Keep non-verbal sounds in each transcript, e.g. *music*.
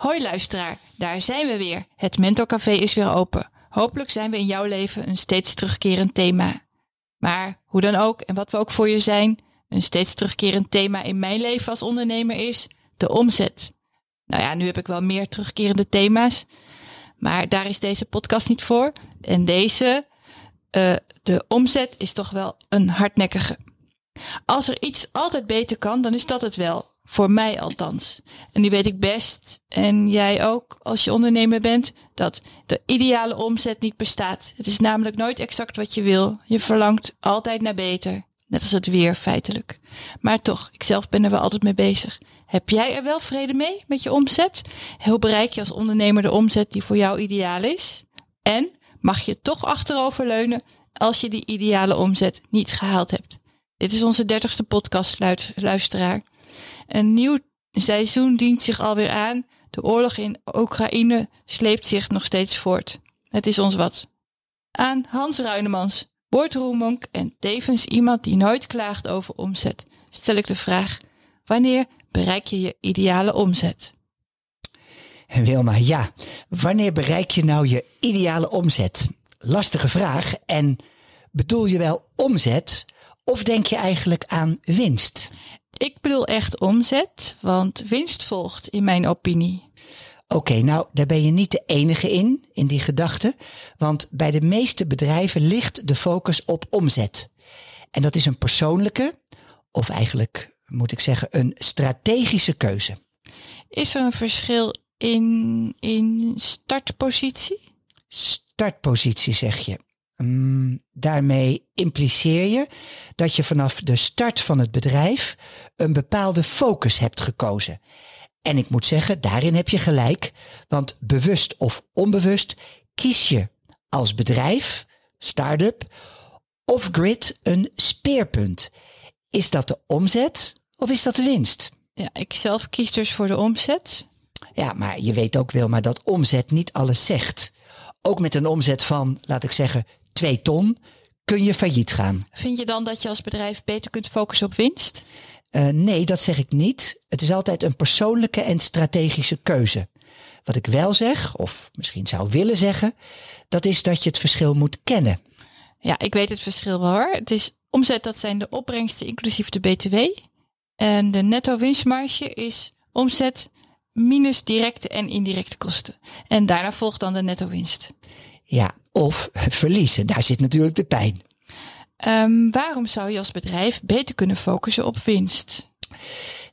Hoi luisteraar, daar zijn we weer. Het Mentorcafé is weer open. Hopelijk zijn we in jouw leven een steeds terugkerend thema. Maar hoe dan ook en wat we ook voor je zijn, een steeds terugkerend thema in mijn leven als ondernemer is de omzet. Nou ja, nu heb ik wel meer terugkerende thema's, maar daar is deze podcast niet voor. En deze, uh, de omzet, is toch wel een hardnekkige. Als er iets altijd beter kan, dan is dat het wel. Voor mij althans. En nu weet ik best, en jij ook als je ondernemer bent, dat de ideale omzet niet bestaat. Het is namelijk nooit exact wat je wil. Je verlangt altijd naar beter. Net als het weer feitelijk. Maar toch, ik zelf ben er wel altijd mee bezig. Heb jij er wel vrede mee met je omzet? Hoe bereik je als ondernemer de omzet die voor jou ideaal is? En mag je toch achteroverleunen als je die ideale omzet niet gehaald hebt? Dit is onze dertigste podcast, luisteraar. Een nieuw seizoen dient zich alweer aan. De oorlog in Oekraïne sleept zich nog steeds voort. Het is ons wat. Aan Hans Ruinemans, boordroemonk en tevens iemand die nooit klaagt over omzet, stel ik de vraag: wanneer bereik je je ideale omzet? En Wilma, ja, wanneer bereik je nou je ideale omzet? Lastige vraag. En bedoel je wel omzet of denk je eigenlijk aan winst? Ik bedoel echt omzet, want winst volgt in mijn opinie. Oké, nou daar ben je niet de enige in, in die gedachte. Want bij de meeste bedrijven ligt de focus op omzet. En dat is een persoonlijke, of eigenlijk moet ik zeggen, een strategische keuze. Is er een verschil in, in startpositie? Startpositie zeg je. Um, daarmee impliceer je dat je vanaf de start van het bedrijf een bepaalde focus hebt gekozen. En ik moet zeggen, daarin heb je gelijk, want bewust of onbewust kies je als bedrijf, start-up of grid een speerpunt. Is dat de omzet of is dat de winst? Ja, ik zelf kies dus voor de omzet. Ja, maar je weet ook wel, maar dat omzet niet alles zegt. Ook met een omzet van, laat ik zeggen, 2 ton kun je failliet gaan. Vind je dan dat je als bedrijf beter kunt focussen op winst? Uh, nee, dat zeg ik niet. Het is altijd een persoonlijke en strategische keuze. Wat ik wel zeg, of misschien zou willen zeggen, dat is dat je het verschil moet kennen. Ja, ik weet het verschil wel hoor. Het is omzet, dat zijn de opbrengsten inclusief de BTW. En de netto winstmarge is omzet minus directe en indirecte kosten. En daarna volgt dan de netto winst. Ja, of verliezen. Daar zit natuurlijk de pijn. Um, waarom zou je als bedrijf beter kunnen focussen op winst?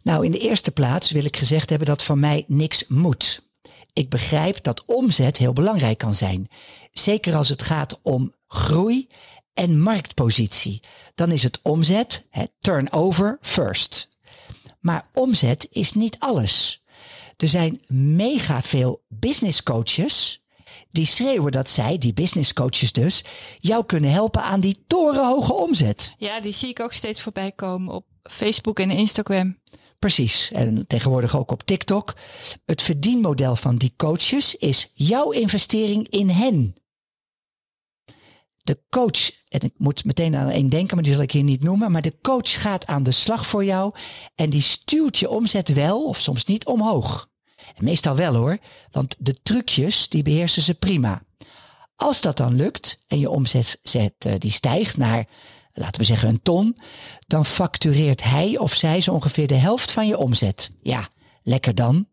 Nou, in de eerste plaats wil ik gezegd hebben dat van mij niks moet. Ik begrijp dat omzet heel belangrijk kan zijn. Zeker als het gaat om groei en marktpositie. Dan is het omzet, het turnover first. Maar omzet is niet alles. Er zijn mega veel business coaches die schreeuwen dat zij, die business coaches dus, jou kunnen helpen aan die torenhoge omzet. Ja, die zie ik ook steeds voorbij komen op Facebook en Instagram. Precies. En tegenwoordig ook op TikTok. Het verdienmodel van die coaches is jouw investering in hen. De coach, en ik moet meteen aan één denken, maar die zal ik hier niet noemen. Maar de coach gaat aan de slag voor jou en die stuurt je omzet wel of soms niet omhoog. Meestal wel hoor, want de trucjes die beheersen ze prima. Als dat dan lukt en je omzet eh, die stijgt naar, laten we zeggen, een ton, dan factureert hij of zij zo ongeveer de helft van je omzet. Ja, lekker dan.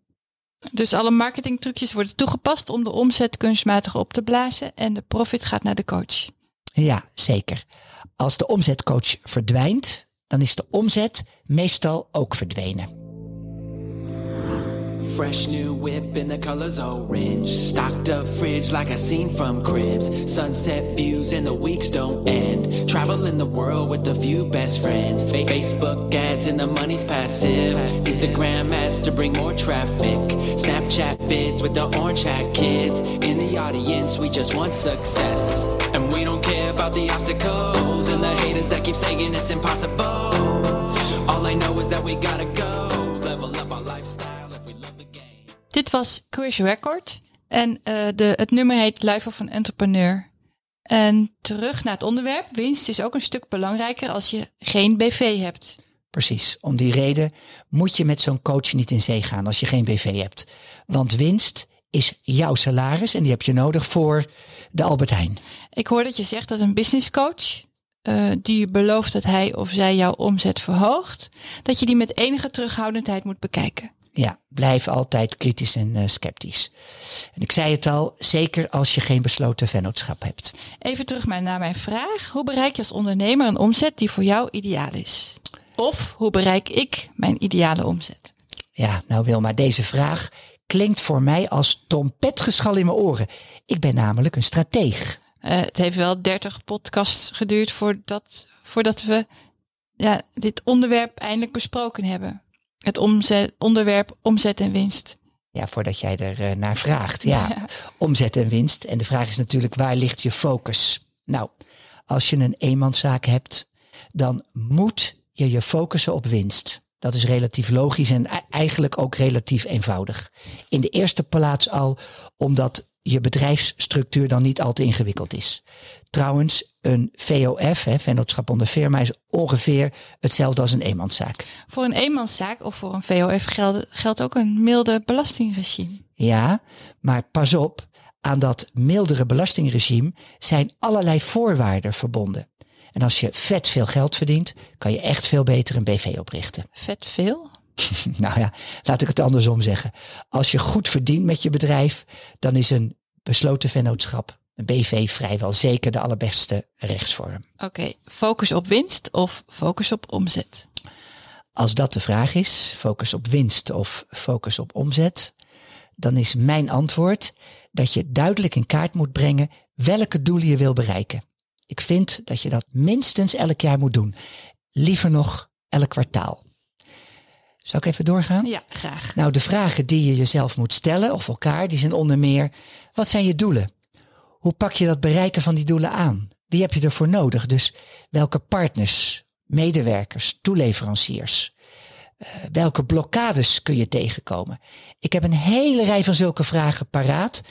Dus alle marketingtrucjes worden toegepast om de omzet kunstmatig op te blazen en de profit gaat naar de coach. Ja, zeker. Als de omzetcoach verdwijnt, dan is de omzet meestal ook verdwenen. Fresh new whip in the colors orange. Stocked up fridge like I seen from cribs. Sunset views and the weeks don't end. Traveling the world with a few best friends. Fa- Facebook ads and the money's passive. Instagram ads to bring more traffic. Snapchat vids with the orange hat kids. In the audience, we just want success. And we don't care about the obstacles and the haters that keep saying it's impossible. All I know is that we gotta go. Dit was Cruise Record. En eh, de, het nummer heet Life of an Entrepreneur. En terug naar het onderwerp. Winst is ook een stuk belangrijker als je geen BV hebt. Precies. Om die reden moet je met zo'n coach niet in zee gaan als je geen BV hebt. Want winst is jouw salaris en die heb je nodig voor de Albert Heijn. Ik hoor dat je zegt dat een business coach eh, die belooft dat hij of zij jouw omzet verhoogt, dat je die met enige terughoudendheid moet bekijken. Ja, blijf altijd kritisch en eh, sceptisch. En ik zei het al, zeker als je geen besloten vennootschap hebt. Even terug naar mijn vraag. Hoe bereik je als ondernemer een omzet die voor jou ideaal is? Of hoe bereik ik mijn ideale omzet? Ja, nou Wilma, deze vraag klinkt voor mij als trompetgeschal in mijn oren. Ik ben namelijk een strateeg. Eh, het heeft wel 30 podcasts geduurd voordat, voordat we ja, dit onderwerp eindelijk besproken hebben. Het omzet, onderwerp omzet en winst. Ja, voordat jij er eh, naar vraagt. Ja, *laughs* Ja. omzet en winst. En de vraag is natuurlijk, waar ligt je focus? Nou, als je een eenmanszaak hebt, dan moet je je focussen op winst. Dat is relatief logisch en e- eigenlijk ook relatief eenvoudig. In de eerste plaats al omdat je bedrijfsstructuur dan niet al te ingewikkeld is. Trouwens, een VOF, hè, vennootschap onder firma, is ongeveer hetzelfde als een eenmanszaak. Voor een eenmanszaak of voor een VOF geldt, geldt ook een milde belastingregime. Ja, maar pas op, aan dat mildere belastingregime zijn allerlei voorwaarden verbonden. En als je vet veel geld verdient, kan je echt veel beter een BV oprichten. Vet veel. *laughs* Nou ja, laat ik het andersom zeggen. Als je goed verdient met je bedrijf, dan is een besloten vennootschap, een BV, vrijwel zeker de allerbeste rechtsvorm. Oké, focus op winst of focus op omzet? Als dat de vraag is, focus op winst of focus op omzet, dan is mijn antwoord dat je duidelijk in kaart moet brengen welke doelen je wil bereiken. Ik vind dat je dat minstens elk jaar moet doen. Liever nog elk kwartaal. Zal ik even doorgaan? Ja, graag. Nou, de vragen die je jezelf moet stellen, of elkaar, die zijn onder meer: wat zijn je doelen? Hoe pak je dat bereiken van die doelen aan? Wie heb je ervoor nodig? Dus welke partners, medewerkers, toeleveranciers? Eh, welke blokkades kun je tegenkomen? Ik heb een hele rij van zulke vragen paraat,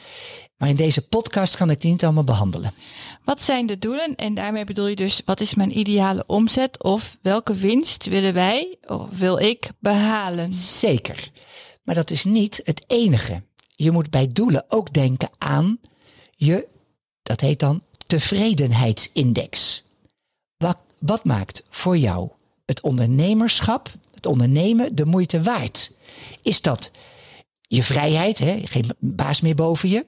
maar in deze podcast kan ik die niet allemaal behandelen. Wat zijn de doelen? En daarmee bedoel je dus, wat is mijn ideale omzet? Of welke winst willen wij of wil ik behalen? Zeker. Maar dat is niet het enige. Je moet bij doelen ook denken aan je, dat heet dan tevredenheidsindex. Wat, wat maakt voor jou het ondernemerschap, het ondernemen, de moeite waard? Is dat je vrijheid, hè? geen baas meer boven je?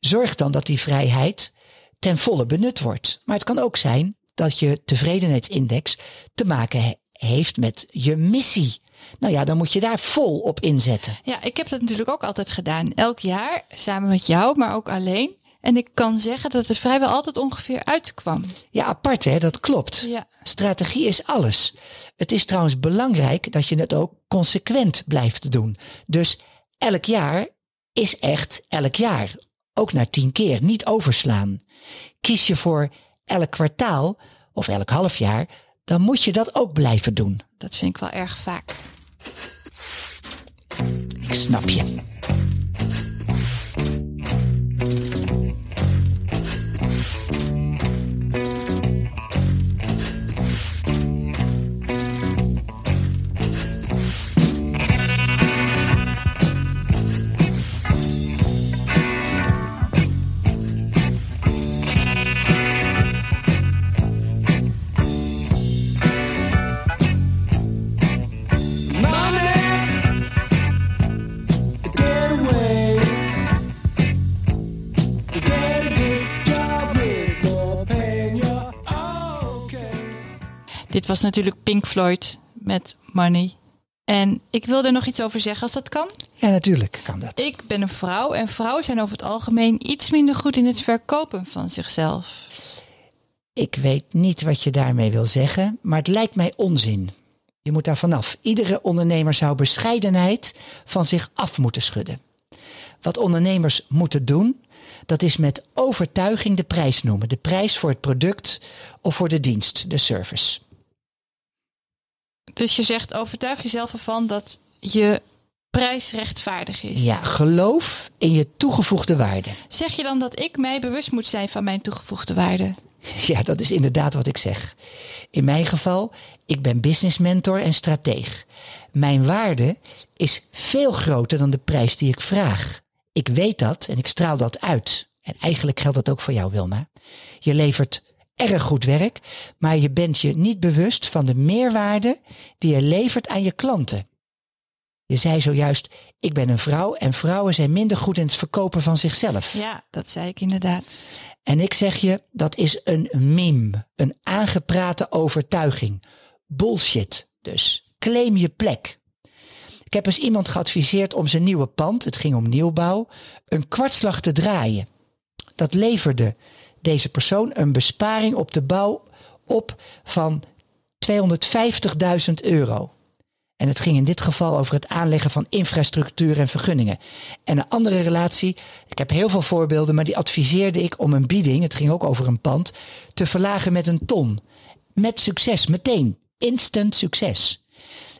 Zorg dan dat die vrijheid ten volle benut wordt. Maar het kan ook zijn dat je tevredenheidsindex te maken he- heeft met je missie. Nou ja, dan moet je daar vol op inzetten. Ja, ik heb dat natuurlijk ook altijd gedaan. Elk jaar, samen met jou, maar ook alleen. En ik kan zeggen dat het vrijwel altijd ongeveer uitkwam. Ja, apart hè, dat klopt. Ja. Strategie is alles. Het is trouwens belangrijk dat je het ook consequent blijft doen. Dus elk jaar is echt elk jaar. Ook na tien keer, niet overslaan. Kies je voor elk kwartaal of elk half jaar, dan moet je dat ook blijven doen. Dat vind ik wel erg vaak. Ik snap je. Was natuurlijk Pink Floyd met Money. En ik wil er nog iets over zeggen als dat kan. Ja, natuurlijk kan dat. Ik ben een vrouw en vrouwen zijn over het algemeen iets minder goed in het verkopen van zichzelf. Ik weet niet wat je daarmee wil zeggen, maar het lijkt mij onzin. Je moet daar vanaf. Iedere ondernemer zou bescheidenheid van zich af moeten schudden. Wat ondernemers moeten doen, dat is met overtuiging de prijs noemen. De prijs voor het product of voor de dienst, de service. Dus je zegt overtuig jezelf ervan dat je prijs rechtvaardig is. Ja, geloof in je toegevoegde waarde. Zeg je dan dat ik mij bewust moet zijn van mijn toegevoegde waarde? Ja, dat is inderdaad wat ik zeg. In mijn geval, ik ben business mentor en strateeg. Mijn waarde is veel groter dan de prijs die ik vraag. Ik weet dat en ik straal dat uit. En eigenlijk geldt dat ook voor jou, Wilma. Je levert erg goed werk, maar je bent je niet bewust van de meerwaarde die je levert aan je klanten. Je zei zojuist, ik ben een vrouw en vrouwen zijn minder goed in het verkopen van zichzelf. Ja, dat zei ik inderdaad. En ik zeg je, dat is een meme, een aangeprate overtuiging. Bullshit dus. Claim je plek. Ik heb eens iemand geadviseerd om zijn nieuwe pand, het ging om nieuwbouw, een kwartslag te draaien. Dat leverde deze persoon een besparing op de bouw op van 250.000 euro. En het ging in dit geval over het aanleggen van infrastructuur en vergunningen. En een andere relatie, ik heb heel veel voorbeelden, maar die adviseerde ik om een bieding, het ging ook over een pand, te verlagen met een ton. Met succes, meteen. Instant succes.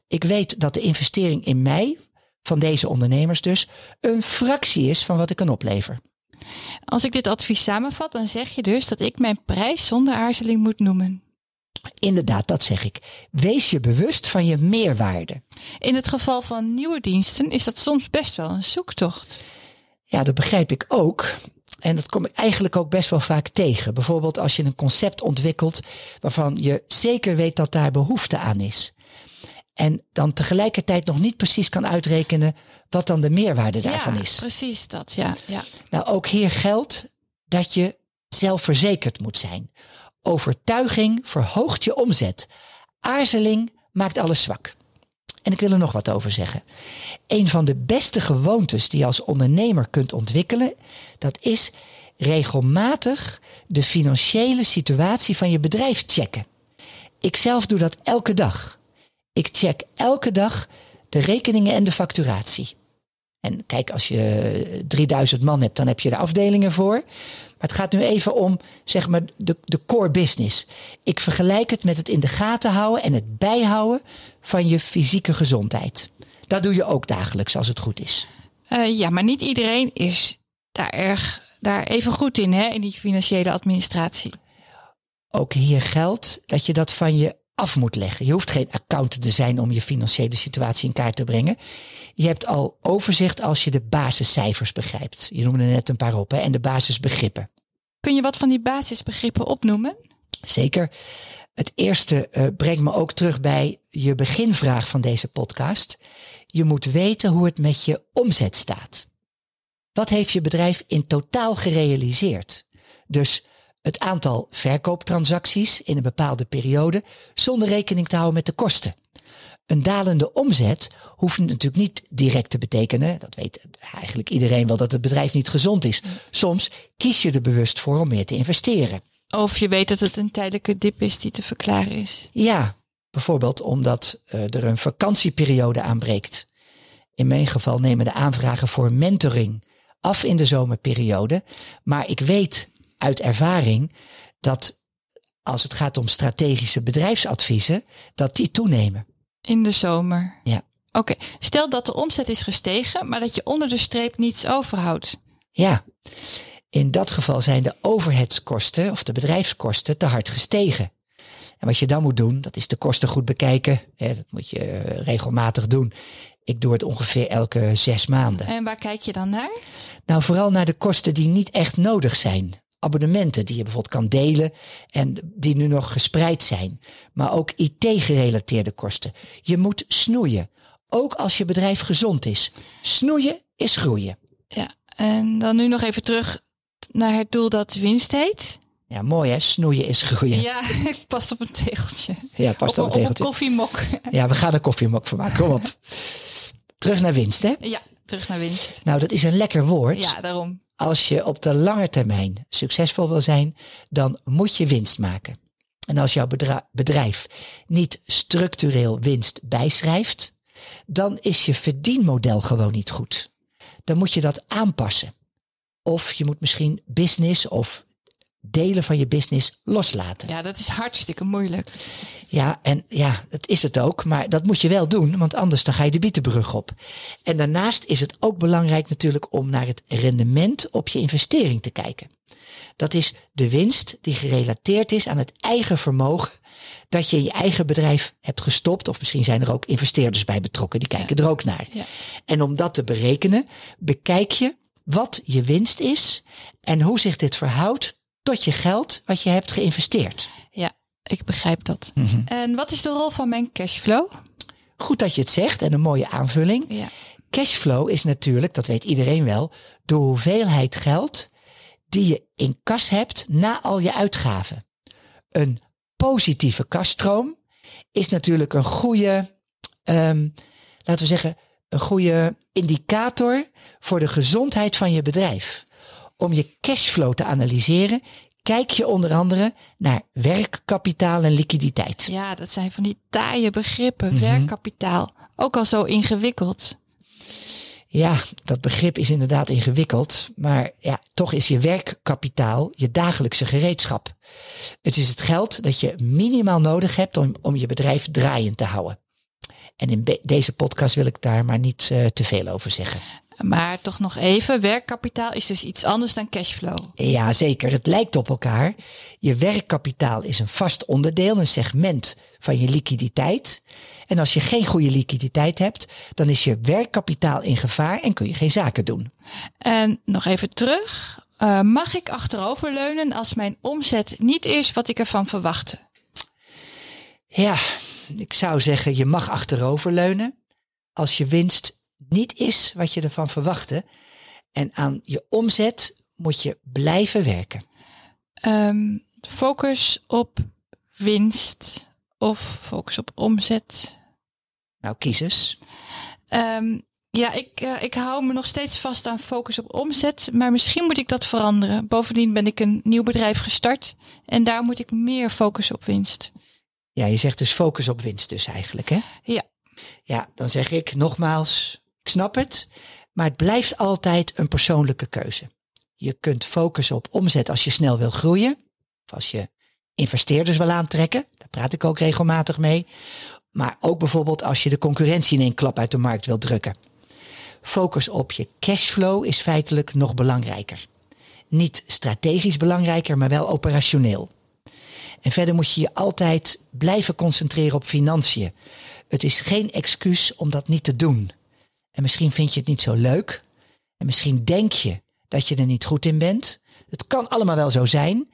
Ik weet dat de investering in mij, van deze ondernemers dus, een fractie is van wat ik kan opleveren. Als ik dit advies samenvat, dan zeg je dus dat ik mijn prijs zonder aarzeling moet noemen. Inderdaad, dat zeg ik. Wees je bewust van je meerwaarde. In het geval van nieuwe diensten is dat soms best wel een zoektocht. Ja, dat begrijp ik ook. En dat kom ik eigenlijk ook best wel vaak tegen. Bijvoorbeeld als je een concept ontwikkelt waarvan je zeker weet dat daar behoefte aan is. En dan tegelijkertijd nog niet precies kan uitrekenen wat dan de meerwaarde daarvan ja, is. precies dat. Ja, ja. Nou, ook hier geldt dat je zelfverzekerd moet zijn. Overtuiging verhoogt je omzet. Aarzeling maakt alles zwak. En ik wil er nog wat over zeggen. Een van de beste gewoontes die je als ondernemer kunt ontwikkelen, dat is regelmatig de financiële situatie van je bedrijf checken. Ik zelf doe dat elke dag. Ik check elke dag de rekeningen en de facturatie. En kijk, als je 3000 man hebt, dan heb je de afdelingen voor. Maar het gaat nu even om, zeg maar, de, de core business. Ik vergelijk het met het in de gaten houden en het bijhouden van je fysieke gezondheid. Dat doe je ook dagelijks als het goed is. Eh, ja, maar niet iedereen is daar erg daar even goed in, hè, in die financiële administratie. Ook hier geldt dat je dat van je af moet leggen. Je hoeft geen accountant te zijn om je financiële situatie in kaart te brengen. Je hebt al overzicht als je de basiscijfers begrijpt. Je noemde er net een paar op hè, en de basisbegrippen. Kun je wat van die basisbegrippen opnoemen? Zeker. Het eerste eh, brengt me ook terug bij je beginvraag van deze podcast. Je moet weten hoe het met je omzet staat. Wat heeft je bedrijf in totaal gerealiseerd? Dus het aantal verkooptransacties in een bepaalde periode zonder rekening te houden met de kosten. Een dalende omzet hoeft natuurlijk niet direct te betekenen, dat weet eigenlijk iedereen wel, dat het bedrijf niet gezond is. Soms kies je er bewust voor om meer te investeren. Of je weet dat het een tijdelijke dip is die te verklaren is. Ja, bijvoorbeeld omdat eh, er een vakantieperiode aanbreekt. In mijn geval nemen de aanvragen voor mentoring af in de zomerperiode. Maar ik weet uit ervaring dat als het gaat om strategische bedrijfsadviezen, dat die toenemen. In de zomer. Ja. Oké, stel dat de omzet is gestegen, maar dat je onder de streep niets overhoudt. Ja, in dat geval zijn de overheadskosten of de bedrijfskosten te hard gestegen. En wat je dan moet doen, dat is de kosten goed bekijken. Hè, dat moet je eh, regelmatig doen. Ik doe het ongeveer elke zes maanden. En waar kijk je dan naar? Nou, vooral naar de kosten die niet echt nodig zijn. Abonnementen die je bijvoorbeeld kan delen en die nu nog gespreid zijn. Maar ook IT-gerelateerde kosten. Je moet snoeien. Ook als je bedrijf gezond is. Snoeien is groeien. Ja, en dan nu nog even terug naar het doel dat winst heet. Ja, mooi hè, snoeien is groeien. Ja, *laughs* het past op een tegeltje. Ja, past op een op een tegeltje. koffiemok. Ja, we gaan er koffiemok van maken. Kom op. *laughs* Terug naar winst, hè? Ja, terug naar winst. Nou, dat is een lekker woord. Ja, daarom. Als je op de lange termijn succesvol wil zijn, dan moet je winst maken. En als jouw bedrijf niet structureel winst bijschrijft, dan is je verdienmodel gewoon niet goed. Dan moet je dat aanpassen. Of je moet misschien business of delen van je business loslaten. Ja, dat is hartstikke moeilijk. Ja, en ja, dat is het ook. Maar dat moet je wel doen, want anders dan ga je de bietenbrug op. En daarnaast is het ook belangrijk natuurlijk om naar het rendement op je investering te kijken. Dat is de winst die gerelateerd is aan het eigen vermogen dat je in je eigen bedrijf hebt gestopt. Of misschien zijn er ook investeerders bij betrokken, die kijken er ook naar. Ja. En om dat te berekenen, bekijk je wat je winst is en hoe zich dit verhoudt tot je geld wat je hebt geïnvesteerd. Ja, ik begrijp dat. Mhm. En wat is de rol van mijn cashflow? Goed dat je het zegt en een mooie aanvulling. Ja. Cashflow is natuurlijk, dat weet iedereen wel, de hoeveelheid geld die je in kas hebt na al je uitgaven. Een positieve kasstroom is natuurlijk een goede, ehm, laten we zeggen, een goede indicator voor de gezondheid van je bedrijf. Om je cashflow te analyseren, kijk je onder andere naar werkkapitaal en liquiditeit. ja, dat zijn van die taaie begrippen. Mhm. Werkkapitaal. Ook al zo ingewikkeld. Ja, dat begrip is inderdaad ingewikkeld, maar ja, toch is je werkkapitaal je dagelijkse gereedschap. Het is het geld dat je minimaal nodig hebt om, om je bedrijf draaiend te houden. En in deze podcast wil ik daar maar niet eh, te veel over zeggen. Maar toch nog even, werkkapitaal is dus iets anders dan cashflow. Ja, zeker. Het lijkt op elkaar. Je werkkapitaal is een vast onderdeel, een segment van je liquiditeit. En als je geen goede liquiditeit hebt, dan is je werkkapitaal in gevaar en kun je geen zaken doen. En nog even terug. Eh, mag ik achteroverleunen als mijn omzet niet is wat ik ervan verwachtte? Ja, ik zou zeggen, je mag achteroverleunen als je winst niet is wat je ervan verwachtte. En aan je omzet moet je blijven werken. Ehm, focus op winst of focus op omzet. Nou, kies eens. Ehm, ja, ik, eh, ik hou me nog steeds vast aan focus op omzet, maar misschien moet ik dat veranderen. Bovendien ben ik een nieuw bedrijf gestart en daar moet ik meer focussen op winst. Ja, je zegt dus focus op winst dus eigenlijk, hè? Ja, Ja, dan zeg ik nogmaals, ik snap het, maar het blijft altijd een persoonlijke keuze. Je kunt focussen op omzet als je snel wil groeien, of als je investeerders wil aantrekken, daar praat ik ook regelmatig mee, maar ook bijvoorbeeld als je de concurrentie in één klap uit de markt wil drukken. Focus op je cashflow is feitelijk nog belangrijker. Niet strategisch belangrijker, maar wel operationeel. En verder moet je je altijd blijven concentreren op financiën. Het is geen excuus om dat niet te doen. En misschien vind je het niet zo leuk. En misschien denk je dat je er niet goed in bent. Het kan allemaal wel zo zijn.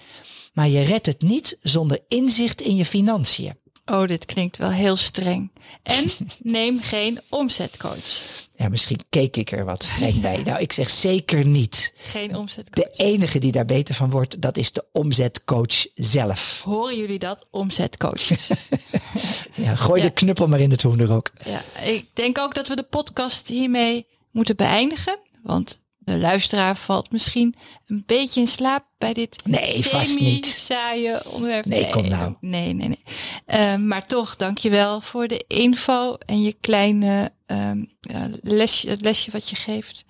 Maar je redt het niet zonder inzicht in je financiën. oh, dit klinkt wel heel streng. En *laughs* neem geen omzetcoach. Ja, misschien keek ik er wat streng bij. Nou, ik zeg zeker niet. Geen omzetcoach. De enige die daar beter van wordt, dat is de omzetcoach zelf. Horen jullie dat? Omzetcoaches. *laughs* *laughs* Ja, gooi Ja. de knuppel maar in het hoenderhok. Ja, ik denk ook dat we de podcast hiermee moeten beëindigen. Want de luisteraar valt misschien een beetje in slaap bij dit Nee, vast niet. saaie onderwerp. Nee, kom nou. Nee, nee, nee. Eh, maar toch, dankjewel voor de info en je kleine ehm, lesje, het lesje wat je geeft.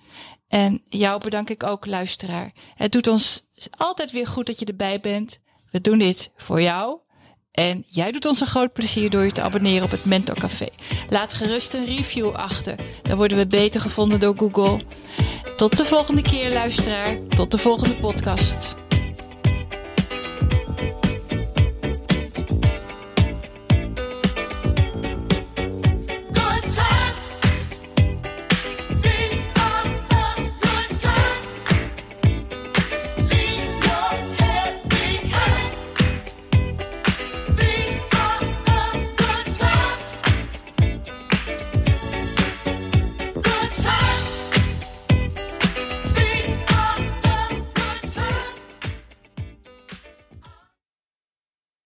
En jou bedank ik ook, luisteraar. Het doet ons altijd weer goed dat je erbij bent. We doen dit voor jou. En jij doet ons een groot plezier door je te abonneren op het Mentor Café. Laat gerust een review achter. Dan worden we beter gevonden door Google. Tot de volgende keer, luisteraar. Tot de volgende podcast.